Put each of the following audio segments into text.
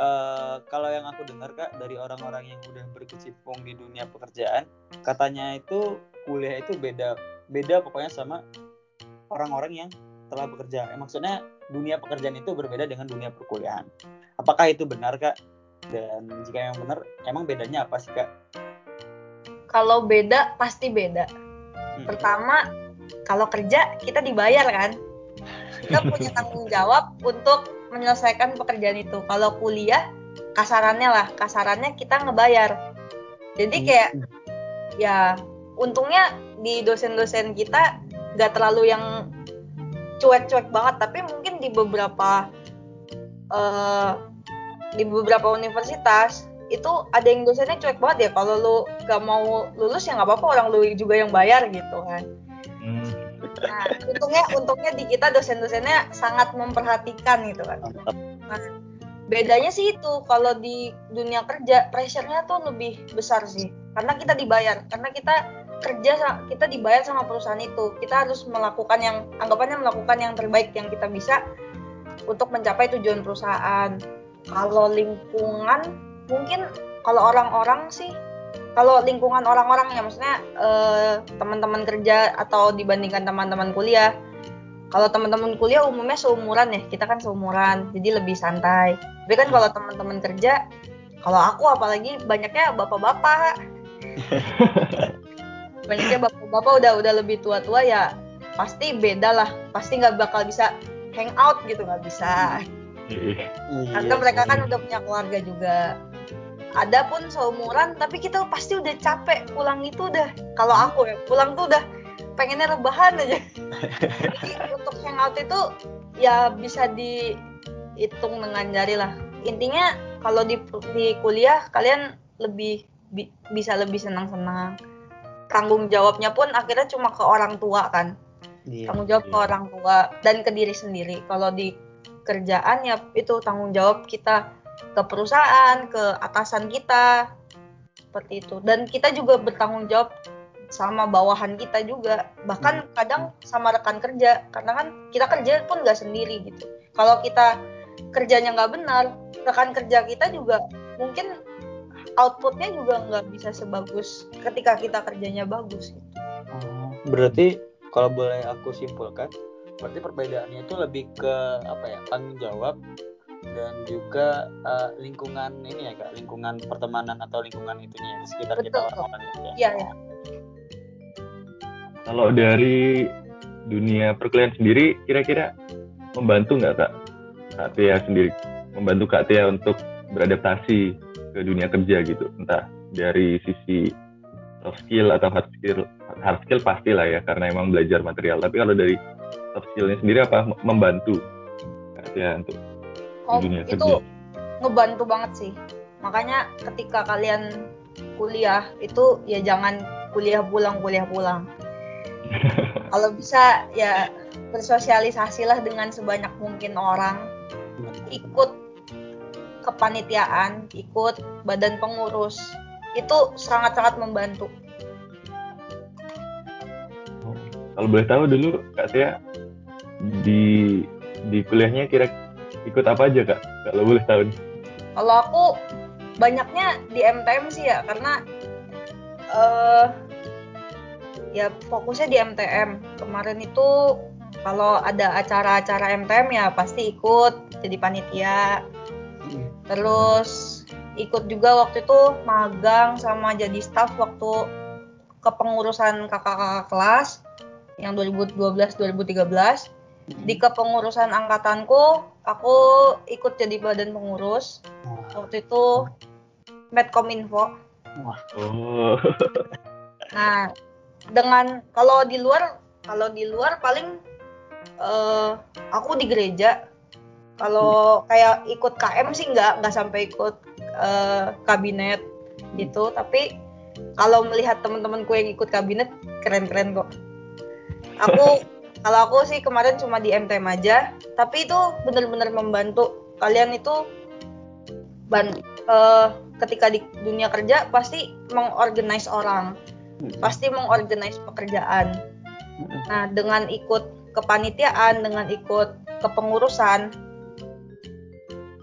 uh, kalau yang aku dengar kak dari orang-orang yang udah berkecimpung di dunia pekerjaan katanya itu kuliah itu beda beda pokoknya sama orang-orang yang telah bekerja. Eh, maksudnya dunia pekerjaan itu berbeda dengan dunia perkuliahan. Apakah itu benar kak? Dan jika yang benar, emang bedanya apa sih kak? Kalau beda pasti beda. Hmm. Pertama, kalau kerja kita dibayar kan, kita punya tanggung jawab untuk menyelesaikan pekerjaan itu. Kalau kuliah, kasarannya lah, kasarannya kita ngebayar. Jadi hmm. kayak ya untungnya di dosen-dosen kita nggak terlalu yang cuek-cuek banget tapi mungkin di beberapa uh, di beberapa universitas itu ada yang dosennya cuek banget ya kalau lu gak mau lulus ya nggak apa-apa orang lu juga yang bayar gitu kan. Nah untungnya untungnya di kita dosen-dosennya sangat memperhatikan gitu kan. Nah bedanya sih itu kalau di dunia kerja pressure-nya tuh lebih besar sih. Karena kita dibayar karena kita kerja kita dibayar sama perusahaan itu. Kita harus melakukan yang anggapannya melakukan yang terbaik yang kita bisa untuk mencapai tujuan perusahaan. Kalau lingkungan mungkin kalau orang-orang sih kalau lingkungan orang-orang ya maksudnya eh, teman-teman kerja atau dibandingkan teman-teman kuliah. Kalau teman-teman kuliah umumnya seumuran ya kita kan seumuran jadi lebih santai. Tapi kan kalau teman-teman kerja kalau aku apalagi banyaknya bapak-bapak. Banyaknya bapak-bapak udah udah lebih tua-tua ya pasti beda lah. Pasti nggak bakal bisa hang out gitu nggak bisa. Iya. karena mereka kan udah punya keluarga juga ada pun seumuran tapi kita pasti udah capek. Pulang itu udah kalau aku ya pulang tuh udah pengennya rebahan aja. Jadi untuk hangout itu ya bisa dihitung dengan jari lah. Intinya kalau di di kuliah kalian lebih bi, bisa lebih senang-senang. Tanggung jawabnya pun akhirnya cuma ke orang tua kan. Yeah, tanggung jawab yeah. ke iya. orang tua dan ke diri sendiri. Kalau di kerjaan ya itu tanggung jawab kita ke perusahaan ke atasan kita seperti itu dan kita juga bertanggung jawab sama bawahan kita juga bahkan hmm. kadang sama rekan kerja karena kan kita kerja pun nggak sendiri gitu kalau kita kerjanya nggak benar rekan kerja kita juga mungkin outputnya juga nggak bisa sebagus ketika kita kerjanya bagus gitu. Oh, berarti kalau boleh aku simpulkan, berarti perbedaannya itu lebih ke apa ya tanggung jawab dan juga uh, lingkungan ini ya kak, lingkungan pertemanan atau lingkungan itunya di sekitar Betul. kita orang-orang itu ya. Iya ya. Kalau dari dunia perkuliahan sendiri, kira-kira membantu nggak kak Kak Tia sendiri, membantu Kak Tia untuk beradaptasi ke dunia kerja gitu entah dari sisi soft skill atau hard skill hard skill pasti lah ya karena emang belajar material tapi kalau dari soft skillnya sendiri apa membantu ya untuk oh, dunia itu kerja. ngebantu banget sih. Makanya ketika kalian kuliah itu ya jangan kuliah pulang kuliah pulang. Kalau bisa ya bersosialisasilah dengan sebanyak mungkin orang. Ikut kepanitiaan, ikut badan pengurus, itu sangat-sangat membantu. Kalau boleh tahu dulu Kak Tia di di kuliahnya kira ikut apa aja Kak? Kalau boleh tahu nih. Kalau aku banyaknya di MTM sih ya karena uh, ya fokusnya di MTM. Kemarin itu kalau ada acara-acara MTM ya pasti ikut jadi panitia terus ikut juga waktu itu magang sama jadi staff waktu kepengurusan kakak-kakak kelas yang 2012-2013 hmm. Di kepengurusan angkatanku aku ikut jadi badan pengurus. Waktu itu Medcominfo oh. nah dengan kalau di luar kalau di luar paling uh, aku di gereja. Kalau kayak ikut KM sih nggak nggak sampai ikut uh, kabinet gitu. Tapi kalau melihat teman-temanku yang ikut kabinet keren-keren kok. Aku kalau aku sih kemarin cuma di MTM aja tapi itu benar-benar membantu kalian itu ban uh, ketika di dunia kerja pasti mengorganize orang pasti mengorganize pekerjaan. Nah dengan ikut kepanitiaan dengan ikut kepengurusan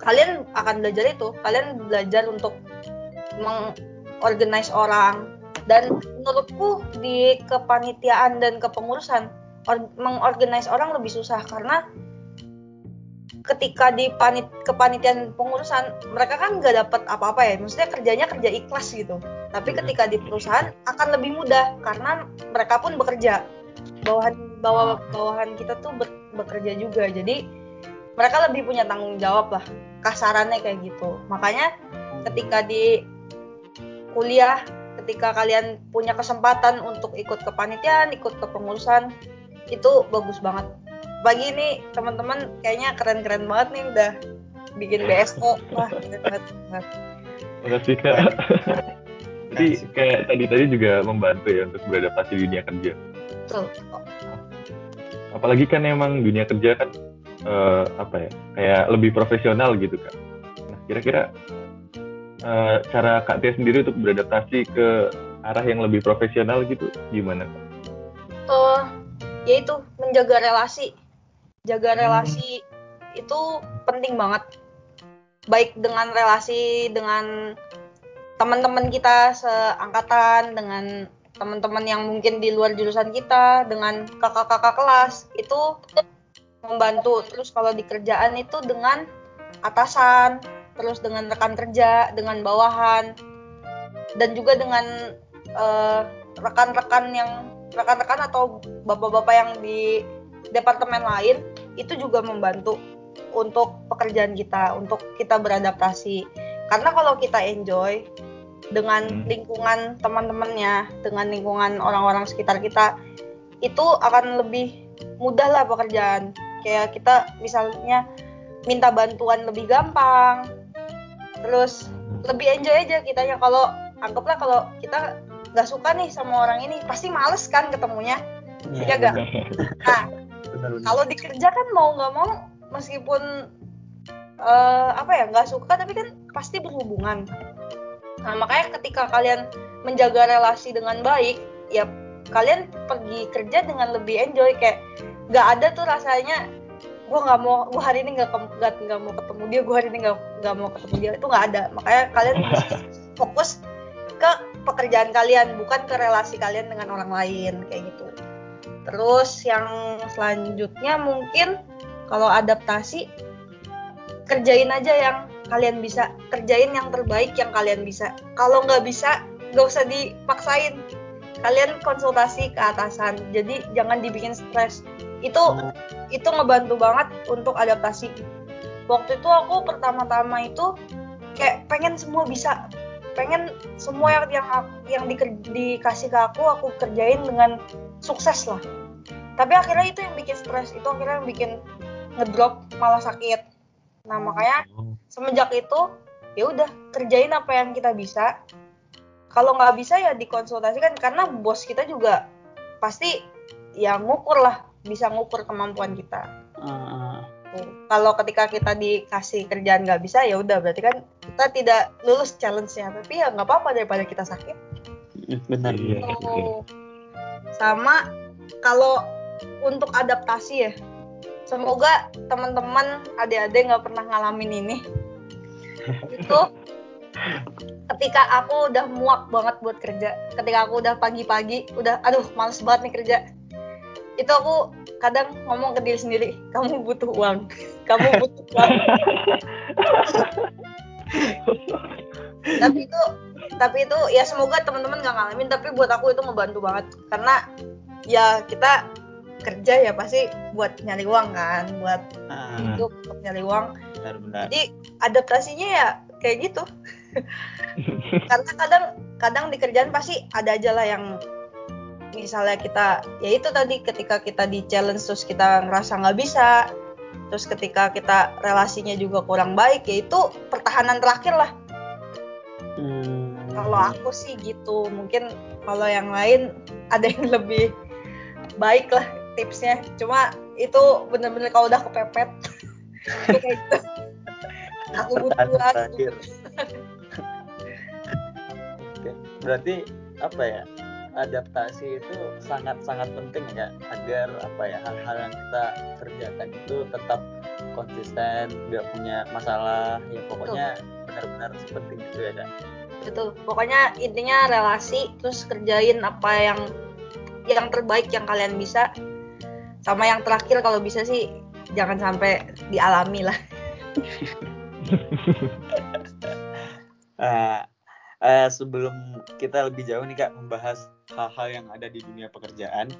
kalian akan belajar itu. Kalian belajar untuk mengorganize orang. Dan menurutku di kepanitiaan dan kepengurusan mengorganize orang lebih susah karena ketika di panit kepanitiaan pengurusan mereka kan nggak dapat apa-apa ya. Maksudnya kerjanya kerja ikhlas gitu. Tapi ketika di perusahaan akan lebih mudah karena mereka pun bekerja. Bawahan bawa bawahan kita tuh bekerja juga. Jadi mereka lebih punya tanggung jawab lah kasarannya kayak gitu. Makanya ketika di kuliah ketika kalian punya kesempatan untuk ikut kepanitiaan ikut kepengurusan itu bagus banget. Pagi ini teman-teman kayaknya keren-keren banget nih udah bikin BSO wah keren banget makasih kak. Jadi kayak tadi-tadi juga membantu ya untuk beradaptasi di dunia kerja. Betul. Apalagi kan emang dunia kerja kan uh, apa ya kayak lebih profesional gitu kan nah kira-kira uh, cara kak Tia sendiri untuk beradaptasi ke arah yang lebih profesional gitu gimana kak? Uh, yaitu menjaga relasi jaga hmm. relasi hmm. itu penting banget baik dengan relasi dengan teman-teman kita seangkatan dengan teman-teman yang mungkin di luar jurusan kita dengan kakak-kakak kelas itu membantu terus kalau di kerjaan itu dengan atasan terus dengan rekan kerja dengan bawahan dan juga dengan uh, rekan-rekan yang rekan-rekan atau bapak-bapak yang di departemen lain itu juga membantu untuk pekerjaan kita untuk kita beradaptasi. Karena kalau kita enjoy dengan hmm. lingkungan teman-temannya dengan lingkungan orang-orang sekitar kita itu akan lebih mudah lah pekerjaan. Kayak kita misalnya minta bantuan lebih gampang terus lebih enjoy aja kitanya. Kalau anggaplah kalau kita nggak suka nih sama orang ini pasti males kan ketemunya. Ya gak nah kalau dikerja kan mau nggak mau meskipun uh, apa ya nggak suka tapi kan pasti berhubungan. Nah makanya ketika kalian menjaga relasi dengan baik ya kalian pergi kerja dengan lebih enjoy kayak nggak ada tuh rasanya gue nggak mau gue hari ini nggak nggak mau ketemu dia gue hari ini nggak nggak mau ketemu dia. Itu nggak ada. Makanya kalian pekerjaan kalian bukan ke relasi kalian dengan orang lain kayak gitu. Terus yang selanjutnya mungkin kalau adaptasi kerjain aja yang kalian bisa kerjain yang terbaik yang kalian bisa. Kalau nggak bisa nggak usah dipaksain. Kalian konsultasi ke atasan. Jadi jangan dibikin stres. Itu itu ngebantu banget untuk adaptasi. Waktu itu aku pertama-tama itu kayak pengen semua bisa pengen semua yang yang, yang di, dikasih ke aku aku kerjain dengan sukses lah tapi akhirnya itu yang bikin stres itu akhirnya yang bikin ngedrop malah sakit nah makanya oh. semenjak itu ya udah kerjain apa yang kita bisa kalau nggak bisa ya dikonsultasikan karena bos kita juga pasti ya ngukur lah bisa ngukur kemampuan kita uh. Kalau ketika kita dikasih kerjaan nggak bisa ya udah berarti kan kita tidak lulus challenge-nya. Tapi ya nggak apa-apa daripada kita sakit. Benar. Iya, sama kalau untuk adaptasi ya semoga teman-teman adik-adik nggak pernah ngalamin ini. Itu ketika aku udah muak banget buat kerja. Ketika aku udah pagi-pagi udah aduh males banget nih kerja itu aku kadang ngomong ke diri sendiri kamu butuh uang. Kamu butuh uang. Tapi itu tapi itu ya semoga teman-teman nggak ngalamin tapi buat aku itu ngebantu banget. Karena ya kita kerja ya pasti buat nyari uang kan buat ah. hidup untuk nyari uang. Benar, benar. jadi adaptasinya ya kayak gitu. Karena kadang kadang di kerjaan pasti ada aja lah yang misalnya kita ya itu tadi ketika kita di challenge terus kita ngerasa nggak bisa terus ketika kita relasinya juga kurang baik ya itu pertahanan terakhir lah. Hmm. kalau aku sih gitu mungkin kalau yang lain ada yang lebih baik lah tipsnya. Cuma itu bener-bener kalau udah kepepet kayak gitu. Aku butuh berarti apa ya adaptasi itu sangat-sangat penting ya agar apa ya hal-hal yang kita kerjakan itu tetap konsisten nggak punya masalah. Ya pokoknya benar-benar sepenting itu ya kan betul. Pokoknya intinya relasi terus kerjain apa yang yang terbaik yang kalian bisa. Sama yang terakhir kalau bisa sih jangan sampai dialami lah. Uh, uh, sebelum kita lebih jauh nih kak membahas hal-hal yang ada di dunia pekerjaan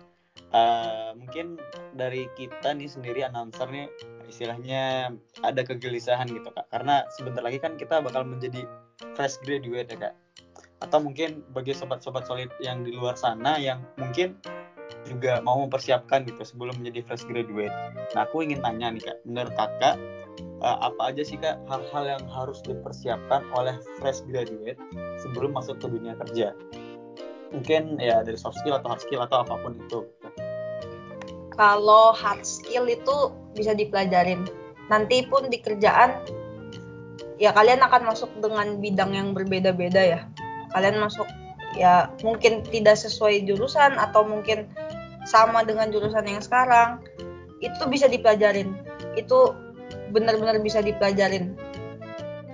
uh, mungkin dari kita nih sendiri announcer nih istilahnya ada kegelisahan gitu kak karena sebentar lagi kan kita bakal menjadi fresh graduate ya kak atau mungkin bagi sobat-sobat solid yang di luar sana yang mungkin juga mau mempersiapkan gitu sebelum menjadi fresh graduate. Nah aku ingin tanya nih kak, menurut kakak uh, apa aja sih kak hal-hal yang harus dipersiapkan oleh fresh graduate sebelum masuk ke dunia kerja? Mungkin ya dari soft skill atau hard skill atau apa pun itu. Kalau hard skill itu bisa dipelajarin. Nanti pun di kerjaan ya kalian akan masuk dengan bidang yang berbeda-beda ya. Kalian masuk ya mungkin tidak sesuai jurusan atau mungkin sama dengan jurusan yang sekarang itu bisa dipelajarin itu benar-benar bisa dipelajarin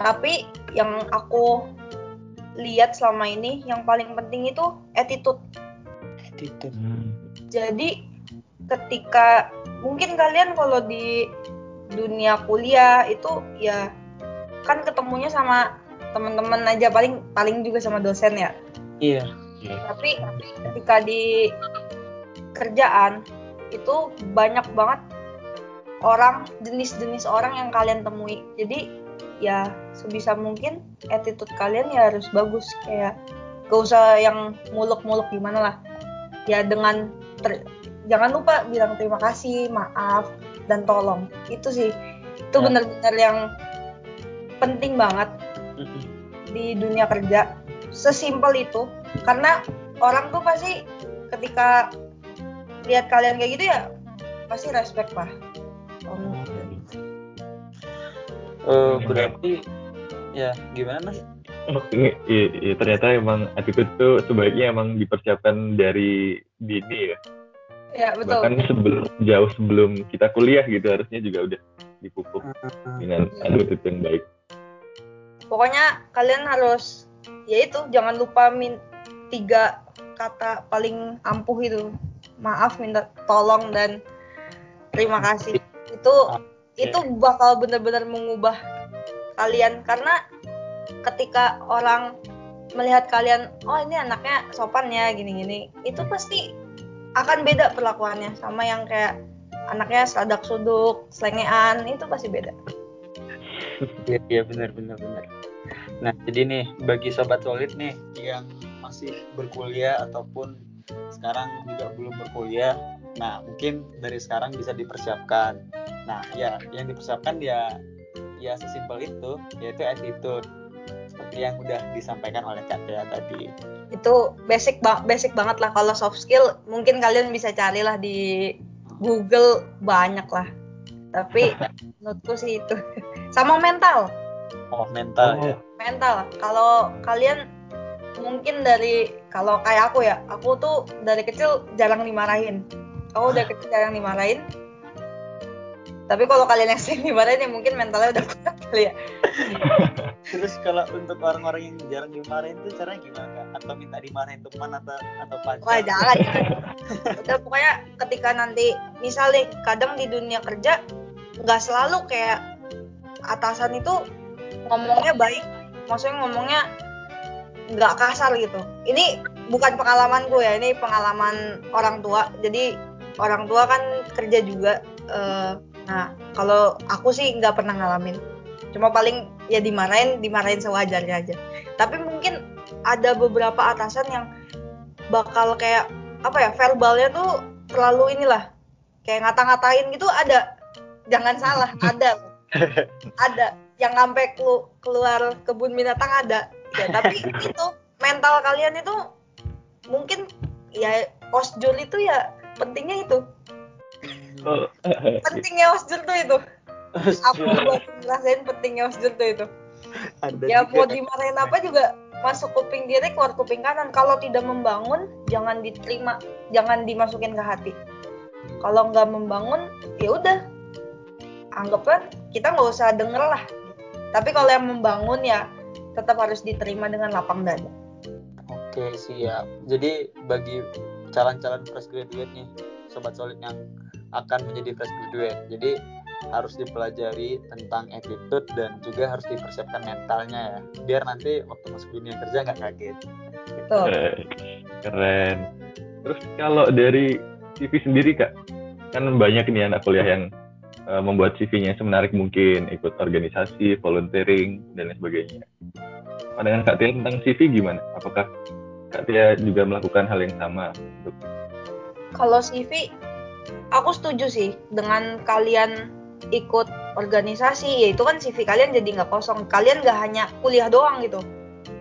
tapi yang aku lihat selama ini yang paling penting itu attitude. Attitude. Jadi ketika mungkin kalian kalau di dunia kuliah itu ya kan ketemunya sama teman-teman aja paling paling juga sama dosen ya. Iya. Tapi ketika di kerjaan itu banyak banget orang jenis-jenis orang yang kalian temui. Jadi ya sebisa mungkin attitude kalian ya harus bagus. Kayak gak usah yang muluk-muluk gimana lah. Ya dengan ter, jangan lupa bilang terima kasih maaf dan tolong. Itu sih. Itu ya. benar-benar yang penting banget di dunia kerja. Sesimpel itu. Karena orang tuh pasti ketika lihat kalian kayak gitu ya pasti respect lah. Uh, berarti ya gimana mas? Oh, ini, ya, ternyata emang attitude itu sebaiknya emang dipersiapkan dari dini ya. Ya betul. Bahkan sebelum jauh sebelum kita kuliah gitu harusnya juga udah dipupuk dengan attitude yang baik. Pokoknya kalian harus ya itu jangan lupa min tiga kata paling ampuh itu maaf minta tolong dan terima kasih itu itu bakal benar-benar mengubah kalian. Karena ketika orang melihat kalian oh ini anaknya sopan ya gini-gini itu pasti akan beda perlakuannya sama yang kayak anaknya sadak suduk selengean itu pasti beda. Iya iya benar benar benar. Nah jadi nih bagi sobat solid nih yang masih berkuliah ataupun sekarang juga belum berkuliah nah mungkin dari sekarang bisa dipersiapkan. Nah ya yang dipersiapkan ya ya sesimpel itu yaitu attitude. Seperti yang udah disampaikan oleh Kak Tia tadi. Itu basic ba basic banget lah. Kalau soft skill mungkin kalian bisa carilah di Google banyak lah. Tapi menurutku sih itu. Sama mental. Oh mental oh. ya mental. Kalau kalian mungkin dari kalau kayak aku ya aku tuh dari kecil jarang dimarahin. Aku dari kecil jarang dimarahin tapi kalau kalian yang sering dimarahin ya mungkin mentalnya udah kuat kali ya. Terus kalau untuk orang-orang yang jarang dimarahin tuh caranya gimana kak? atau minta dimarahin teman atau atau pacar? Wah jangan udah pokoknya ketika nanti misalnya kadang di dunia kerja nggak selalu kayak atasan itu ngomongnya baik. Maksudnya ngomongnya nggak kasar gitu. Ini bukan pengalamanku ya ini pengalaman orang tua. Jadi orang tua kan kerja juga uh, nah kalau aku sih nggak pernah ngalamin. Cuma paling ya dimarahin dimarahin sewajarnya aja. Tapi mungkin ada beberapa atasan yang bakal kayak apa ya verbalnya tuh terlalu inilah kayak ngata-ngatain gitu ada. Jangan salah ada. Ada. Yang sampai keluar kebun binatang ada. Ya tapi itu mental kalian itu mungkin ya osjur itu ya pentingnya itu. pentingnya osjur tuh itu. Aku buat ngerasain pentingnya osjur tuh itu. Ada ya mau dimarahin apa juga masuk kuping kiri keluar kuping kanan. Kalau tidak membangun jangan diterima jangan dimasukin ke hati. Kalau nggak membangun ya udah. Anggaplah kita nggak usah denger lah. Tapi kalau yang membangun ya tetap harus diterima dengan lapang dada. Oke siap. Jadi bagi calon-calon fresh graduate nih sobat solid yang akan menjadi fresh graduate. Jadi harus dipelajari tentang attitude dan juga harus dipersiapkan mentalnya ya. Biar nanti waktu masuk dunia kerja nggak kaget. Gitu. keren. Terus kalau dari CV sendiri kak kan banyak nih anak kuliah yang uh, membuat CV-nya semenarik mungkin ikut organisasi volunteering dan lain sebagainya. Pandangan kak Tia tentang CV gimana? Apakah kak Tia juga melakukan hal yang sama? Untuk kalau CV aku setuju sih dengan kalian ikut organisasi ya itu kan CV kalian jadi nggak kosong. Kalian nggak hanya kuliah doang gitu.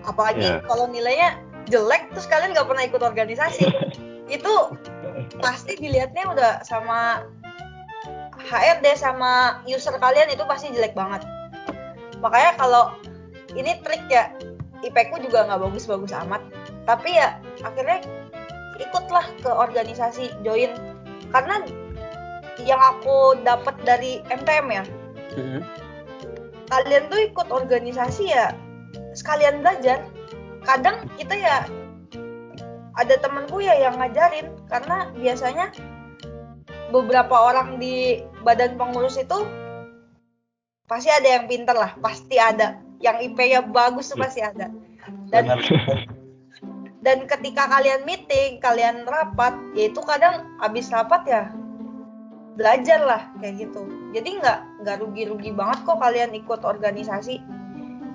Apalagi yeah. kalau nilainya jelek terus kalian nggak pernah ikut organisasi. Itu pasti dilihatnya udah sama HRD sama user kalian itu pasti jelek banget. Makanya kalau ini trik ya IP ku juga nggak bagus-bagus amat. Tapi ya akhirnya ikutlah ke organisasi join karena yang aku dapat dari MTM ya hmm. kalian tuh ikut organisasi ya sekalian belajar. Kadang kita ya ada temanku ya yang ngajarin karena biasanya beberapa orang di badan pengurus itu pasti ada yang pinter lah pasti ada. Yang IP-nya bagus tuh pasti ada. Dan dan ketika kalian meeting kalian rapat ya itu kadang habis rapat ya belajar lah kayak gitu. Jadi nggak nggak rugi-rugi banget kok kalian ikut organisasi.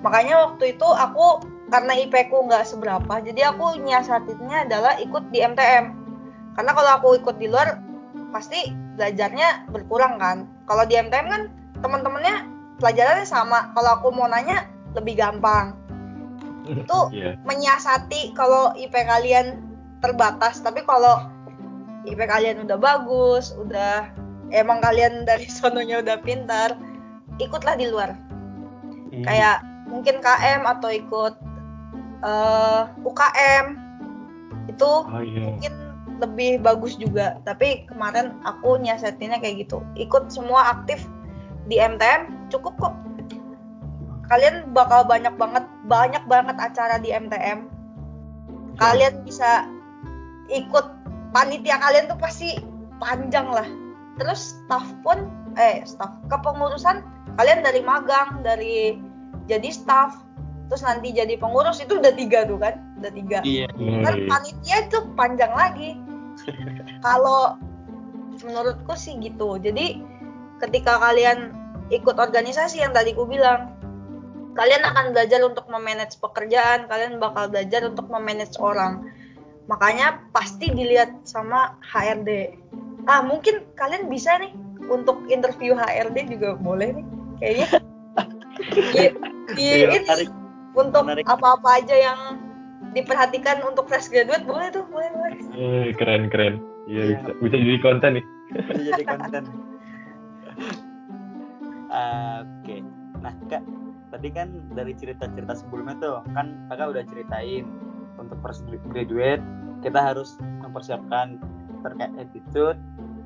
Makanya waktu itu aku karena IP ku nggak seberapa jadi aku nyiasatinnya adalah ikut di MTM karena kalau aku ikut di luar pasti belajarnya berkurang kan. Kalau di MTM kan teman-temannya pelajarannya sama. Kalau aku mau nanya lebih gampang itu yeah. menyiasati kalau IP kalian terbatas tapi kalau IP kalian udah bagus udah emang kalian dari sononya udah pintar ikutlah di luar hmm. kayak mungkin KM atau ikut uh, eh, UKM itu oh, yeah. mungkin lebih bagus juga tapi kemarin aku nyasetinnya kayak gitu ikut semua aktif di MTM cukup kok kalian bakal banyak banget banyak banget acara di MTM kalian bisa ikut panitia kalian tuh pasti panjang lah. Terus staff pun eh staff kepengurusan kalian dari magang dari jadi staff terus nanti jadi pengurus itu udah tiga tuh kan udah tiga. Iya. kan panitia itu panjang lagi. Kalau menurutku sih gitu. Jadi ketika kalian ikut organisasi yang tadi ku bilang kalian akan belajar untuk memanage pekerjaan kalian bakal belajar untuk memanage orang. Makanya pasti dilihat sama HRD ah mungkin kalian bisa nih untuk interview HRD juga boleh nih kayaknya. Di, di iya, ini untuk apa-apa aja yang diperhatikan untuk fresh graduate boleh tuh boleh boleh. Eh, keren keren. Iya ya. bisa bisa jadi konten nih. Bisa jadi konten. Uh, oke. Okay. nah kak tadi kan dari cerita-cerita sebelumnya tuh kan kakak udah ceritain untuk fresh graduate kita harus mempersiapkan terkait attitude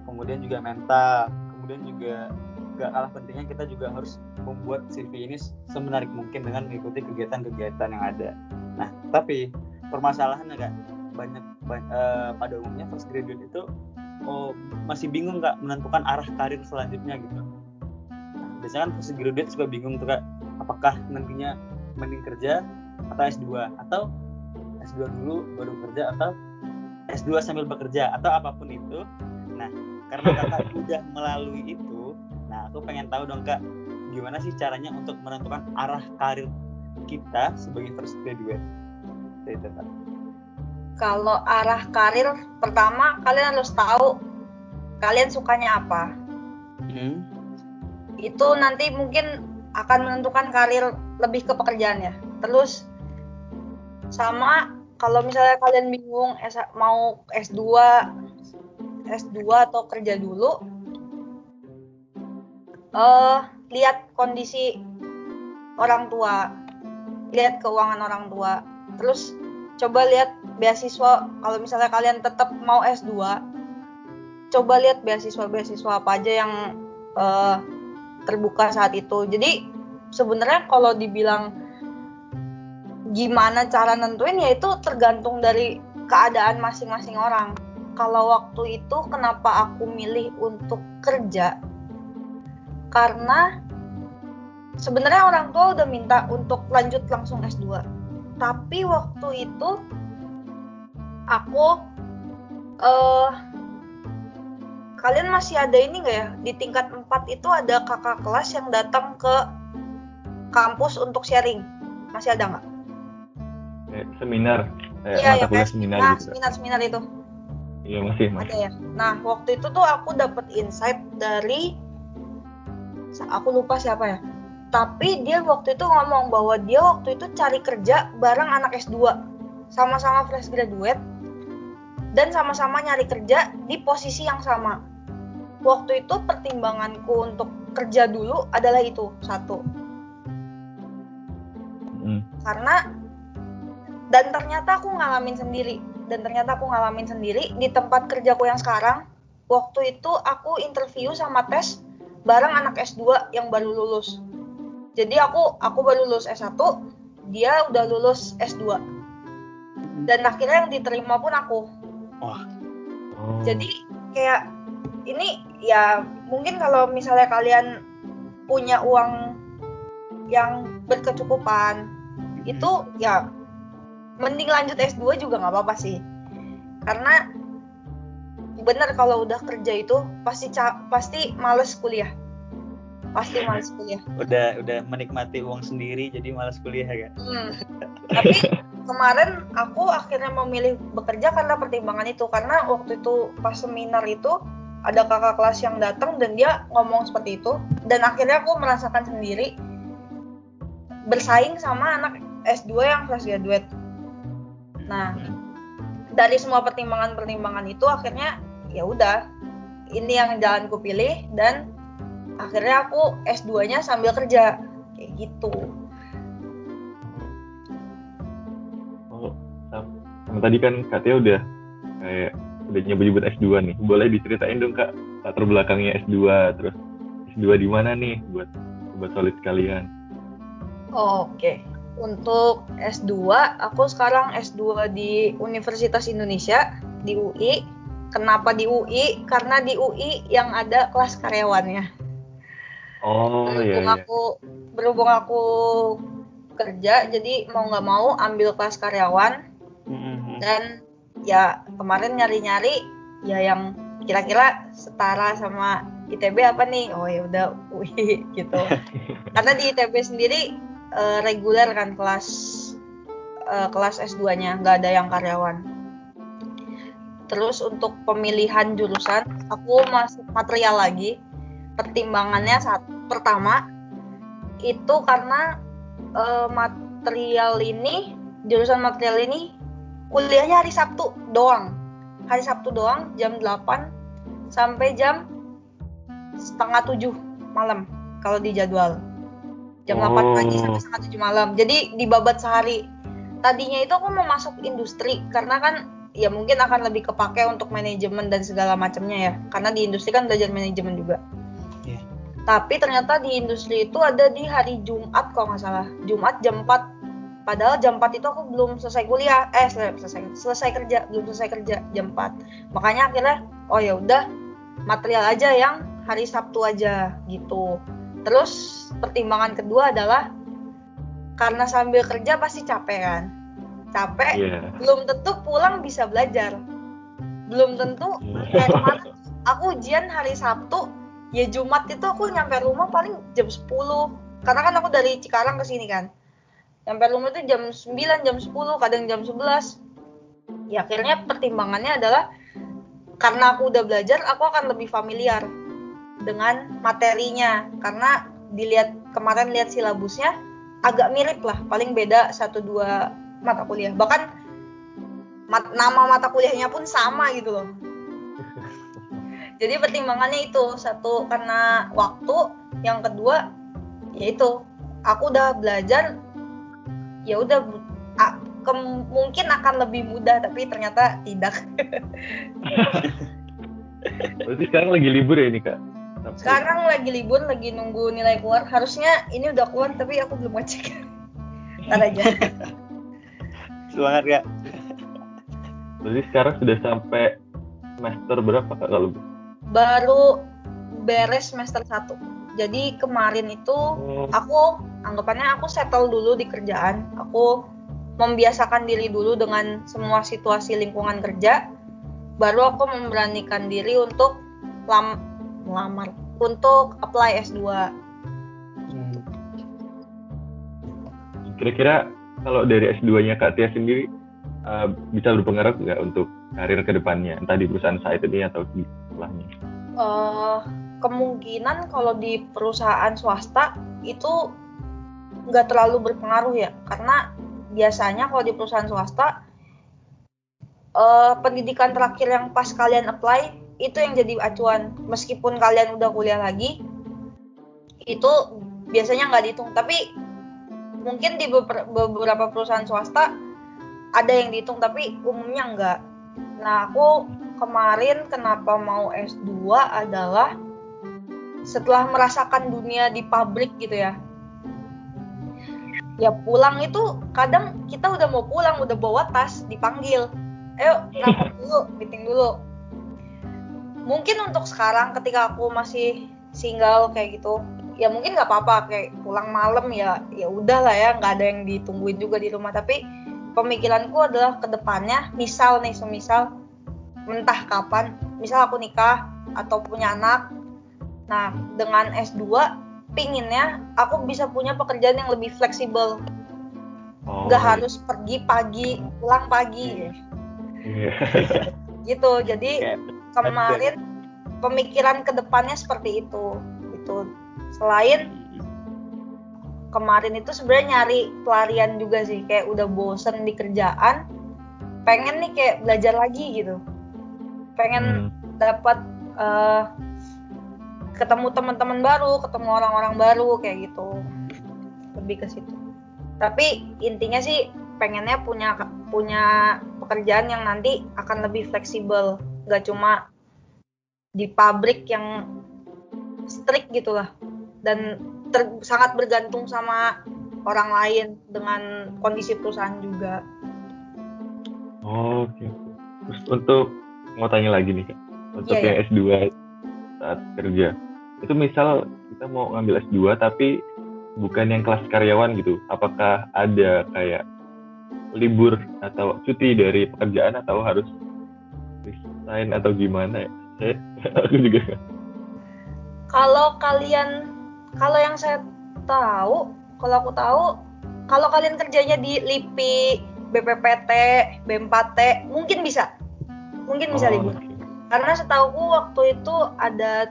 kemudian juga mental kemudian juga gak kalah pentingnya kita juga harus membuat CV ini semenarik mungkin dengan mengikuti kegiatan-kegiatan yang ada. Nah tapi permasalahannya kak banyak, banyak uh, pada umumnya first graduate itu oh, masih bingung nggak menentukan arah karir selanjutnya gitu. Nah, biasanya kan first graduate suka bingung tuh kak apakah nantinya mending kerja atau S2 atau S2 dulu baru kerja atau S2 sambil bekerja atau apa pun itu. Nah, karena kakak udah melalui itu, nah aku pengen tahu dong kak, gimana sih caranya untuk menentukan arah karir kita sebagai first graduate? Itu kak. Kalau arah karir, pertama kalian harus tahu kalian sukanya apa. Hmm. Itu nanti mungkin akan menentukan karir lebih ke pekerjaannya. Terus sama kalau misalnya kalian bingung mau S2 S2 atau kerja dulu uh, lihat kondisi orang tua lihat keuangan orang tua terus coba lihat beasiswa kalau misalnya kalian tetap mau S2 coba lihat beasiswa-beasiswa apa aja yang uh, terbuka saat itu. Jadi sebenarnya kalau dibilang gimana cara nentuin ya itu tergantung dari keadaan masing-masing orang. Kalau waktu itu kenapa aku milih untuk kerja? Karena sebenarnya orang tua udah minta untuk lanjut langsung S2 tapi waktu itu aku uh, kalian masih ada ini nggak ya? Di tingkat 4 itu ada kakak kelas yang datang ke kampus untuk sharing. Masih ada nggak? Seminar eh, iya, ya, seminar nah, gitu. seminar seminar itu. Iya masih, masih. Ada ya? Nah waktu itu tuh aku dapat insight dari aku lupa siapa ya. Tapi dia waktu itu ngomong bahwa dia waktu itu cari kerja bareng anak S2 sama-sama fresh graduate dan sama-sama nyari kerja di posisi yang sama waktu itu pertimbanganku untuk kerja dulu adalah itu satu. Hmm. karena dan ternyata aku ngalamin sendiri dan ternyata aku ngalamin sendiri di tempat kerjaku yang sekarang. Waktu itu aku interview sama tes bareng anak S2 yang baru lulus. Jadi aku aku baru lulus S1 dia udah lulus S2 dan akhirnya yang diterima pun aku. Oh. jadi kayak ini ya mungkin kalau misalnya kalian punya uang yang berkecukupan hmm. itu ya mending lanjut S2 juga nggak apa-apa sih. Karena bener kalau udah kerja itu pasti pasti males kuliah. Pasti males kuliah. Udah udah menikmati uang sendiri jadi males kuliah ya? Hmm. tapi kemarin aku akhirnya memilih bekerja karena pertimbangan itu. Karena waktu itu pas seminar itu ada kakak kelas yang datang dan dia ngomong seperti itu. Dan akhirnya aku merasakan sendiri bersaing sama anak S2 yang fresh graduate. Nah dari semua pertimbangan-pertimbangan itu akhirnya ya udah ini yang jalan ku pilih dan akhirnya aku S2-nya sambil kerja. Kayak gitu. Oh sama tadi kan katanya udah kayak udah nyebut-nyebut S2 nih. Boleh diceritain dong Kak latar belakangnya S2 terus S2 di mana nih buat buat solid kalian. Oh, Oke. Okay. Untuk S2, aku sekarang S2 di Universitas Indonesia di UI. Kenapa di UI? Karena di UI yang ada kelas karyawannya. Oh berhubung iya, iya. Aku, berhubung aku kerja, jadi mau nggak mau ambil kelas karyawan. Mm -hmm. Dan ya kemarin nyari-nyari ya yang kira-kira setara sama ITB apa nih? Oh ya udah UI gitu. Karena di ITB sendiri uh, reguler kan kelas uh, kelas S2-nya nggak ada yang karyawan. Terus untuk pemilihan jurusan aku masuk material lagi. Pertimbangannya saat pertama itu karena uh, material ini jurusan material ini kuliahnya hari Sabtu doang. Hari Sabtu doang jam 8 sampai jam setengah 7 malam kalau di jadwal. Jam oh. 8 pagi sampai setengah 7 malam. Jadi dibabat sehari. Tadinya itu aku mau masuk industri karena kan ya mungkin akan lebih kepake untuk manajemen dan segala macamnya ya. Karena di industri kan belajar manajemen juga. Yeah. tapi ternyata di industri itu ada di hari Jumat kalau nggak salah. Jumat jam 4 padahal jam 4 itu aku belum selesai kuliah. Eh selesai selesai kerja. Belum selesai kerja jam 4 makanya akhirnya oh ya udah material aja yang hari Sabtu aja gitu. Terus pertimbangan kedua adalah karena sambil kerja pasti capek kan? Capek yeah. belum tentu pulang bisa belajar. Belum tentu kayak kemarin aku ujian hari Sabtu ya Jumat itu aku nyampe rumah paling jam 10 karena kan aku dari Cikarang ke sini kan sampai rumah itu jam 9 jam 10 kadang jam 11 ya akhirnya pertimbangannya adalah karena aku udah belajar aku akan lebih familiar dengan materinya. Karena dilihat kemarin lihat silabusnya agak mirip lah. Paling beda satu dua mata kuliah. Bahkan mat, nama mata kuliahnya pun sama gitu loh. Jadi pertimbangannya itu satu karena waktu yang kedua yaitu aku udah belajar ya udah mungkin akan lebih mudah tapi ternyata tidak. Berarti sekarang lagi libur ya ini kak? Sekarang lagi libur, lagi nunggu nilai keluar. Harusnya ini udah keluar tapi aku belum ngecek. Ntar aja. Semangat kak. Berarti sekarang sudah sampai semester berapa kak kalau? Baru beres semester 1. Jadi kemarin itu oh. aku anggapannya aku settle dulu di kerjaan. Aku membiasakan diri dulu dengan semua situasi lingkungan kerja. Baru aku memberanikan diri untuk lam melamar untuk apply S2. Hmm. Kira-kira kalau dari S2-nya Kak Tia sendiri uh, bisa berpengaruh nggak untuk karir ke depannya, entah di perusahaan saat ini atau di setelahnya? Uh, kemungkinan kalau di perusahaan swasta itu nggak terlalu berpengaruh ya, karena biasanya kalau di perusahaan swasta uh, pendidikan terakhir yang pas kalian apply itu yang jadi acuan. Meskipun kalian udah kuliah lagi itu biasanya nggak dihitung. Tapi mungkin di beberapa perusahaan swasta ada yang dihitung tapi umumnya enggak nah aku kemarin kenapa mau S2 adalah setelah merasakan dunia di pabrik gitu ya. Ya pulang itu kadang kita udah mau pulang udah bawa tas dipanggil. Ayo rapat dulu meeting dulu. Mungkin untuk sekarang ketika aku masih single kayak gitu ya mungkin nggak apa-apa kayak pulang malam ya ya udah lah ya nggak ada yang ditungguin juga di rumah. Tapi pemikiranku adalah ke depannya misal nih semisal entah kapan misal aku nikah atau punya anak nah dengan S2 pinginnya aku bisa punya pekerjaan yang lebih fleksibel oh. nggak oh. harus pergi pagi pulang pagi yeah. gitu jadi kemarin pemikiran ke depannya seperti itu itu selain kemarin itu sebenarnya nyari pelarian juga sih kayak udah bosen di kerjaan pengen nih kayak belajar lagi gitu pengen hmm. dapat uh, ketemu teman-teman baru ketemu orang-orang baru kayak gitu lebih ke situ tapi intinya sih pengennya punya punya pekerjaan yang nanti akan lebih fleksibel nggak cuma di pabrik yang strict gitulah dan ter, sangat bergantung sama orang lain dengan kondisi perusahaan juga. Oh, Oke. Okay. Terus untuk mau tanya lagi nih kak, untuk yeah, yang yeah. S2 saat kerja, itu misal kita mau ngambil S2 tapi bukan yang kelas karyawan gitu, apakah ada kayak libur atau cuti dari pekerjaan atau harus resign atau gimana ya? Saya, aku juga. Kalau kalian, kalau yang saya tahu, kalau aku tahu, kalau kalian kerjanya di LIPI, BPPT, B4T, mungkin bisa, mungkin bisa oh, libur. Okay. Karena setahuku waktu itu ada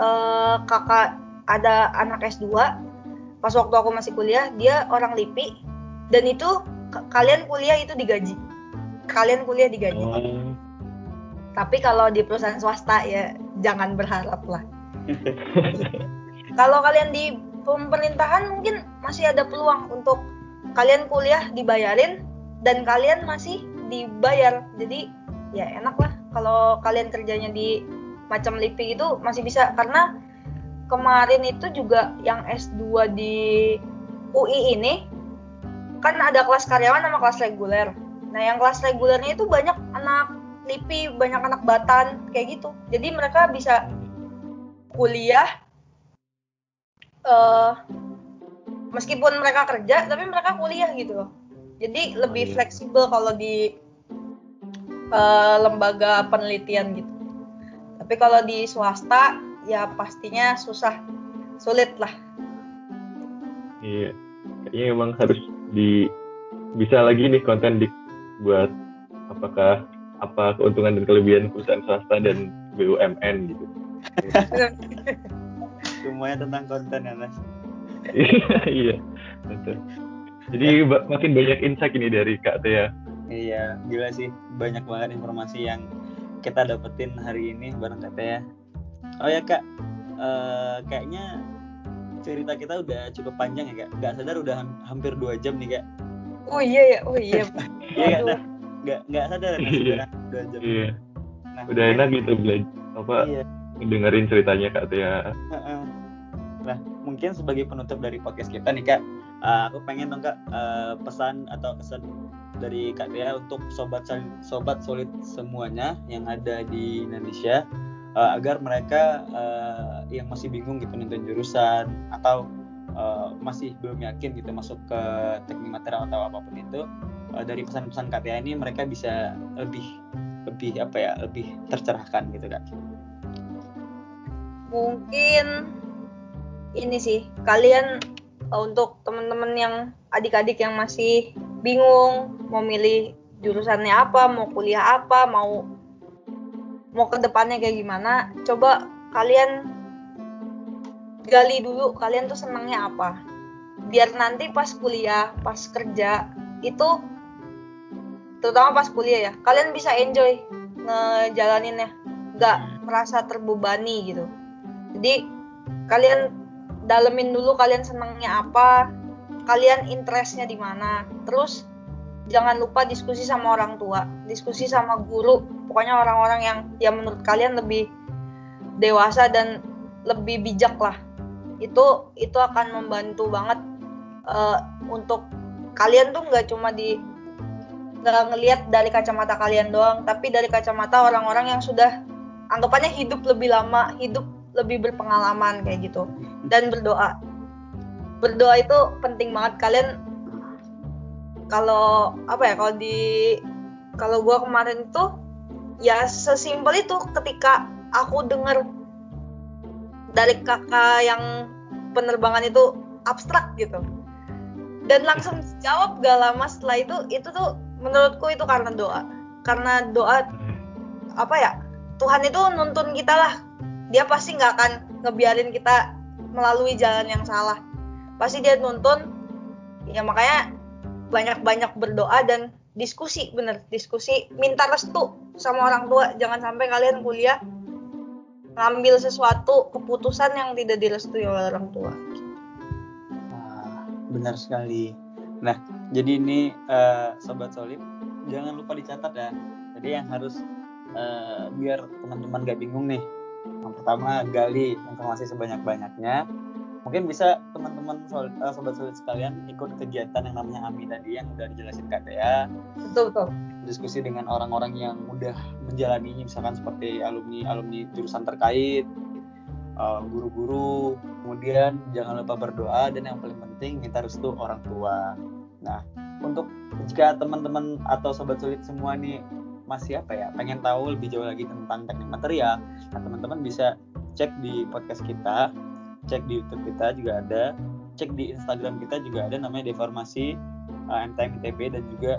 uh, kakak, ada anak S2, pas waktu aku masih kuliah, dia orang LIPI, dan itu kalian kuliah itu digaji. Kalian kuliah digaji. Oh tapi kalau di perusahaan swasta ya jangan berharap lah. kalau kalian di pemerintahan mungkin masih ada peluang untuk kalian kuliah dibayarin dan kalian masih dibayar. Jadi ya enak lah kalau kalian kerjanya di macam LIPI itu masih bisa karena kemarin itu juga yang S2 di UI ini kan ada kelas karyawan sama kelas reguler. Nah, yang kelas regulernya itu banyak anak LIPI banyak anak Batan kayak gitu jadi mereka bisa kuliah uh, meskipun mereka kerja tapi mereka kuliah gitu loh jadi lebih oh, iya. fleksibel kalau di uh, lembaga penelitian gitu tapi kalau di swasta ya pastinya susah sulit lah iya kayaknya emang harus di bisa lagi nih konten di buat apakah apa keuntungan dan kelebihan perusahaan swasta dan BUMN gitu. Semuanya tentang konten ya mas. iya, betul. Jadi makin banyak insight ini dari Kak Tia. Iya, gila sih banyak banget informasi yang kita dapetin hari ini bareng Kak Tia. Oh ya Kak, uh, kayaknya cerita kita udah cukup panjang ya Kak. Gak sadar udah hampir dua jam nih Kak. oh iya ya oh iya iya nah nggak nggak sadar Iya. dua jam Iya. nah, Udah enak gitu belajar apa iya dengerin ceritanya Kak Tia. Heeh. Nah, mungkin sebagai penutup dari podcast kita nih kak, eh, aku pengen dong kak eh, pesan atau kesan dari kak Tia untuk sobat sobat solid semuanya yang ada di Indonesia eh, agar mereka eh, yang masih bingung gitu nentuin jurusan atau eh, masih belum yakin gitu masuk ke teknik material atau apa pun itu eh, dari pesan-pesan kak Tia ini mereka bisa lebih lebih apa ya lebih tercerahkan gitu kak. mungkin ini sih kalian uh, untuk teman-teman yang adik-adik yang masih bingung mau milih jurusannya apa mau kuliah apa mau mau ke depannya kayak gimana. Coba kalian gali dulu kalian tuh senangnya apa. Biar nanti pas kuliah pas kerja itu terutama pas kuliah ya kalian bisa enjoy ngejalaninnya. Nggak merasa terbebani gitu. Jadi kalian dalemin dulu kalian senangnya apa kalian interestnya di mana. Terus jangan lupa diskusi sama orang tua diskusi sama guru. Pokoknya orang-orang yang yang menurut kalian lebih dewasa dan lebih bijak lah. Itu itu akan membantu banget eh, untuk kalian tuh nggak cuma di nggak ngelihat dari kacamata kalian doang tapi dari kacamata orang-orang yang sudah anggapannya hidup lebih lama hidup lebih berpengalaman kayak gitu. Dan berdoa berdoa itu penting banget. Kalian kalau apa ya kalau di kalau gua kemarin itu ya sesimpel itu ketika aku dengar dari kakak yang penerbangan itu abstrak gitu. Dan langsung jawab gak lama setelah itu itu tuh menurutku itu karena doa. Karena doa apa ya Tuhan itu nuntun kita lah. Dia pasti nggak akan ngebiarin kita melalui jalan yang salah pasti dia nuntun ya makanya banyak-banyak berdoa dan diskusi bener diskusi minta restu sama orang tua jangan sampai kalian kuliah ngambil sesuatu keputusan yang tidak direstui oleh orang tua benar sekali. Nah, jadi ini eh, sobat solid, jangan lupa dicatat ya. Jadi yang harus eh, biar teman-teman gak bingung nih. Yang pertama gali informasi sebanyak-banyaknya. Mungkin bisa teman-teman eh, sobat solid sekalian ikut kegiatan yang namanya AMI tadi yang udah dijelasin Kak Dea. betul betul Diskusi dengan orang-orang yang udah menjalani misalkan seperti alumni alumni jurusan terkait, uh, guru-guru, kemudian jangan lupa berdoa dan yang paling penting minta restu orang tua. Nah, untuk jika teman-teman atau sobat sulit semua nih masih apa ya, pengen tahu lebih jauh lagi tentang teknik material, nah teman-teman bisa cek di podcast kita, cek di YouTube kita juga ada, cek di Instagram kita juga ada namanya Deformasi uh, MTM ITB dan juga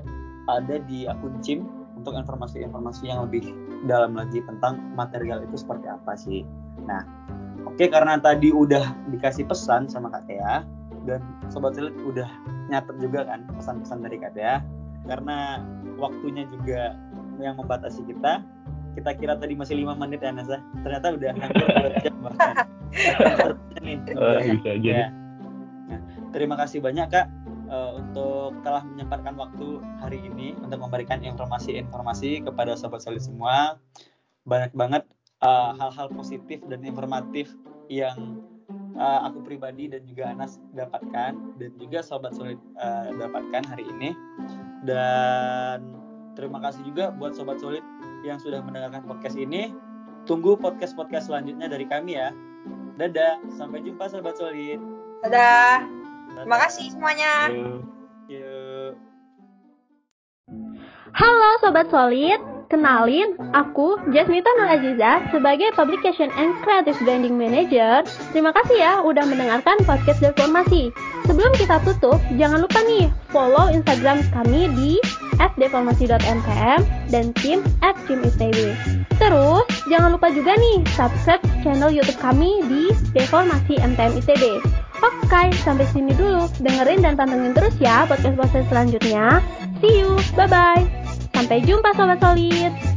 ada di akun CIM untuk informasi-informasi yang lebih dalam lagi tentang material itu seperti apa sih. Nah, Oke, karena tadi udah dikasih pesan sama Kak Tea dan Sobat Sulit udah nyatet juga kan pesan-pesan dari Kak Tea. Karena waktunya juga yang membatasi kita. Kita kira tadi masih lima menit ya Nasa. Ternyata udah hampir dua jam bahkan. Nih. Oh, bisa aja Ya. Nah, terima kasih banyak Kak eh, untuk telah menyempatkan waktu hari ini untuk memberikan informasi-informasi kepada Sobat Sulit semua. Banyak banget uh, hal-hal positif dan informatif yang uh, aku pribadi dan juga Anas dapatkan dan juga sobat solid uh, dapatkan hari ini dan terima kasih juga buat sobat solid yang sudah mendengarkan podcast ini tunggu podcast podcast selanjutnya dari kami ya dadah sampai jumpa sobat solid dadah Dadah. terima kasih semuanya. Yuk. Halo Sobat Solid, kenalin aku Jasmita Nur Aziza sebagai Publication and Creative Branding Manager. Terima kasih ya udah mendengarkan podcast Deformasi. Sebelum kita tutup, jangan lupa nih follow Instagram kami di @deformasi.mkm dan tim @timitb. Terus jangan lupa juga nih subscribe channel YouTube kami di Deformasi MTM ITB. Oke, sampai sini dulu. Dengerin dan pantengin terus ya podcast-podcast selanjutnya. See you, bye-bye. Sampai jumpa Sobat Solid.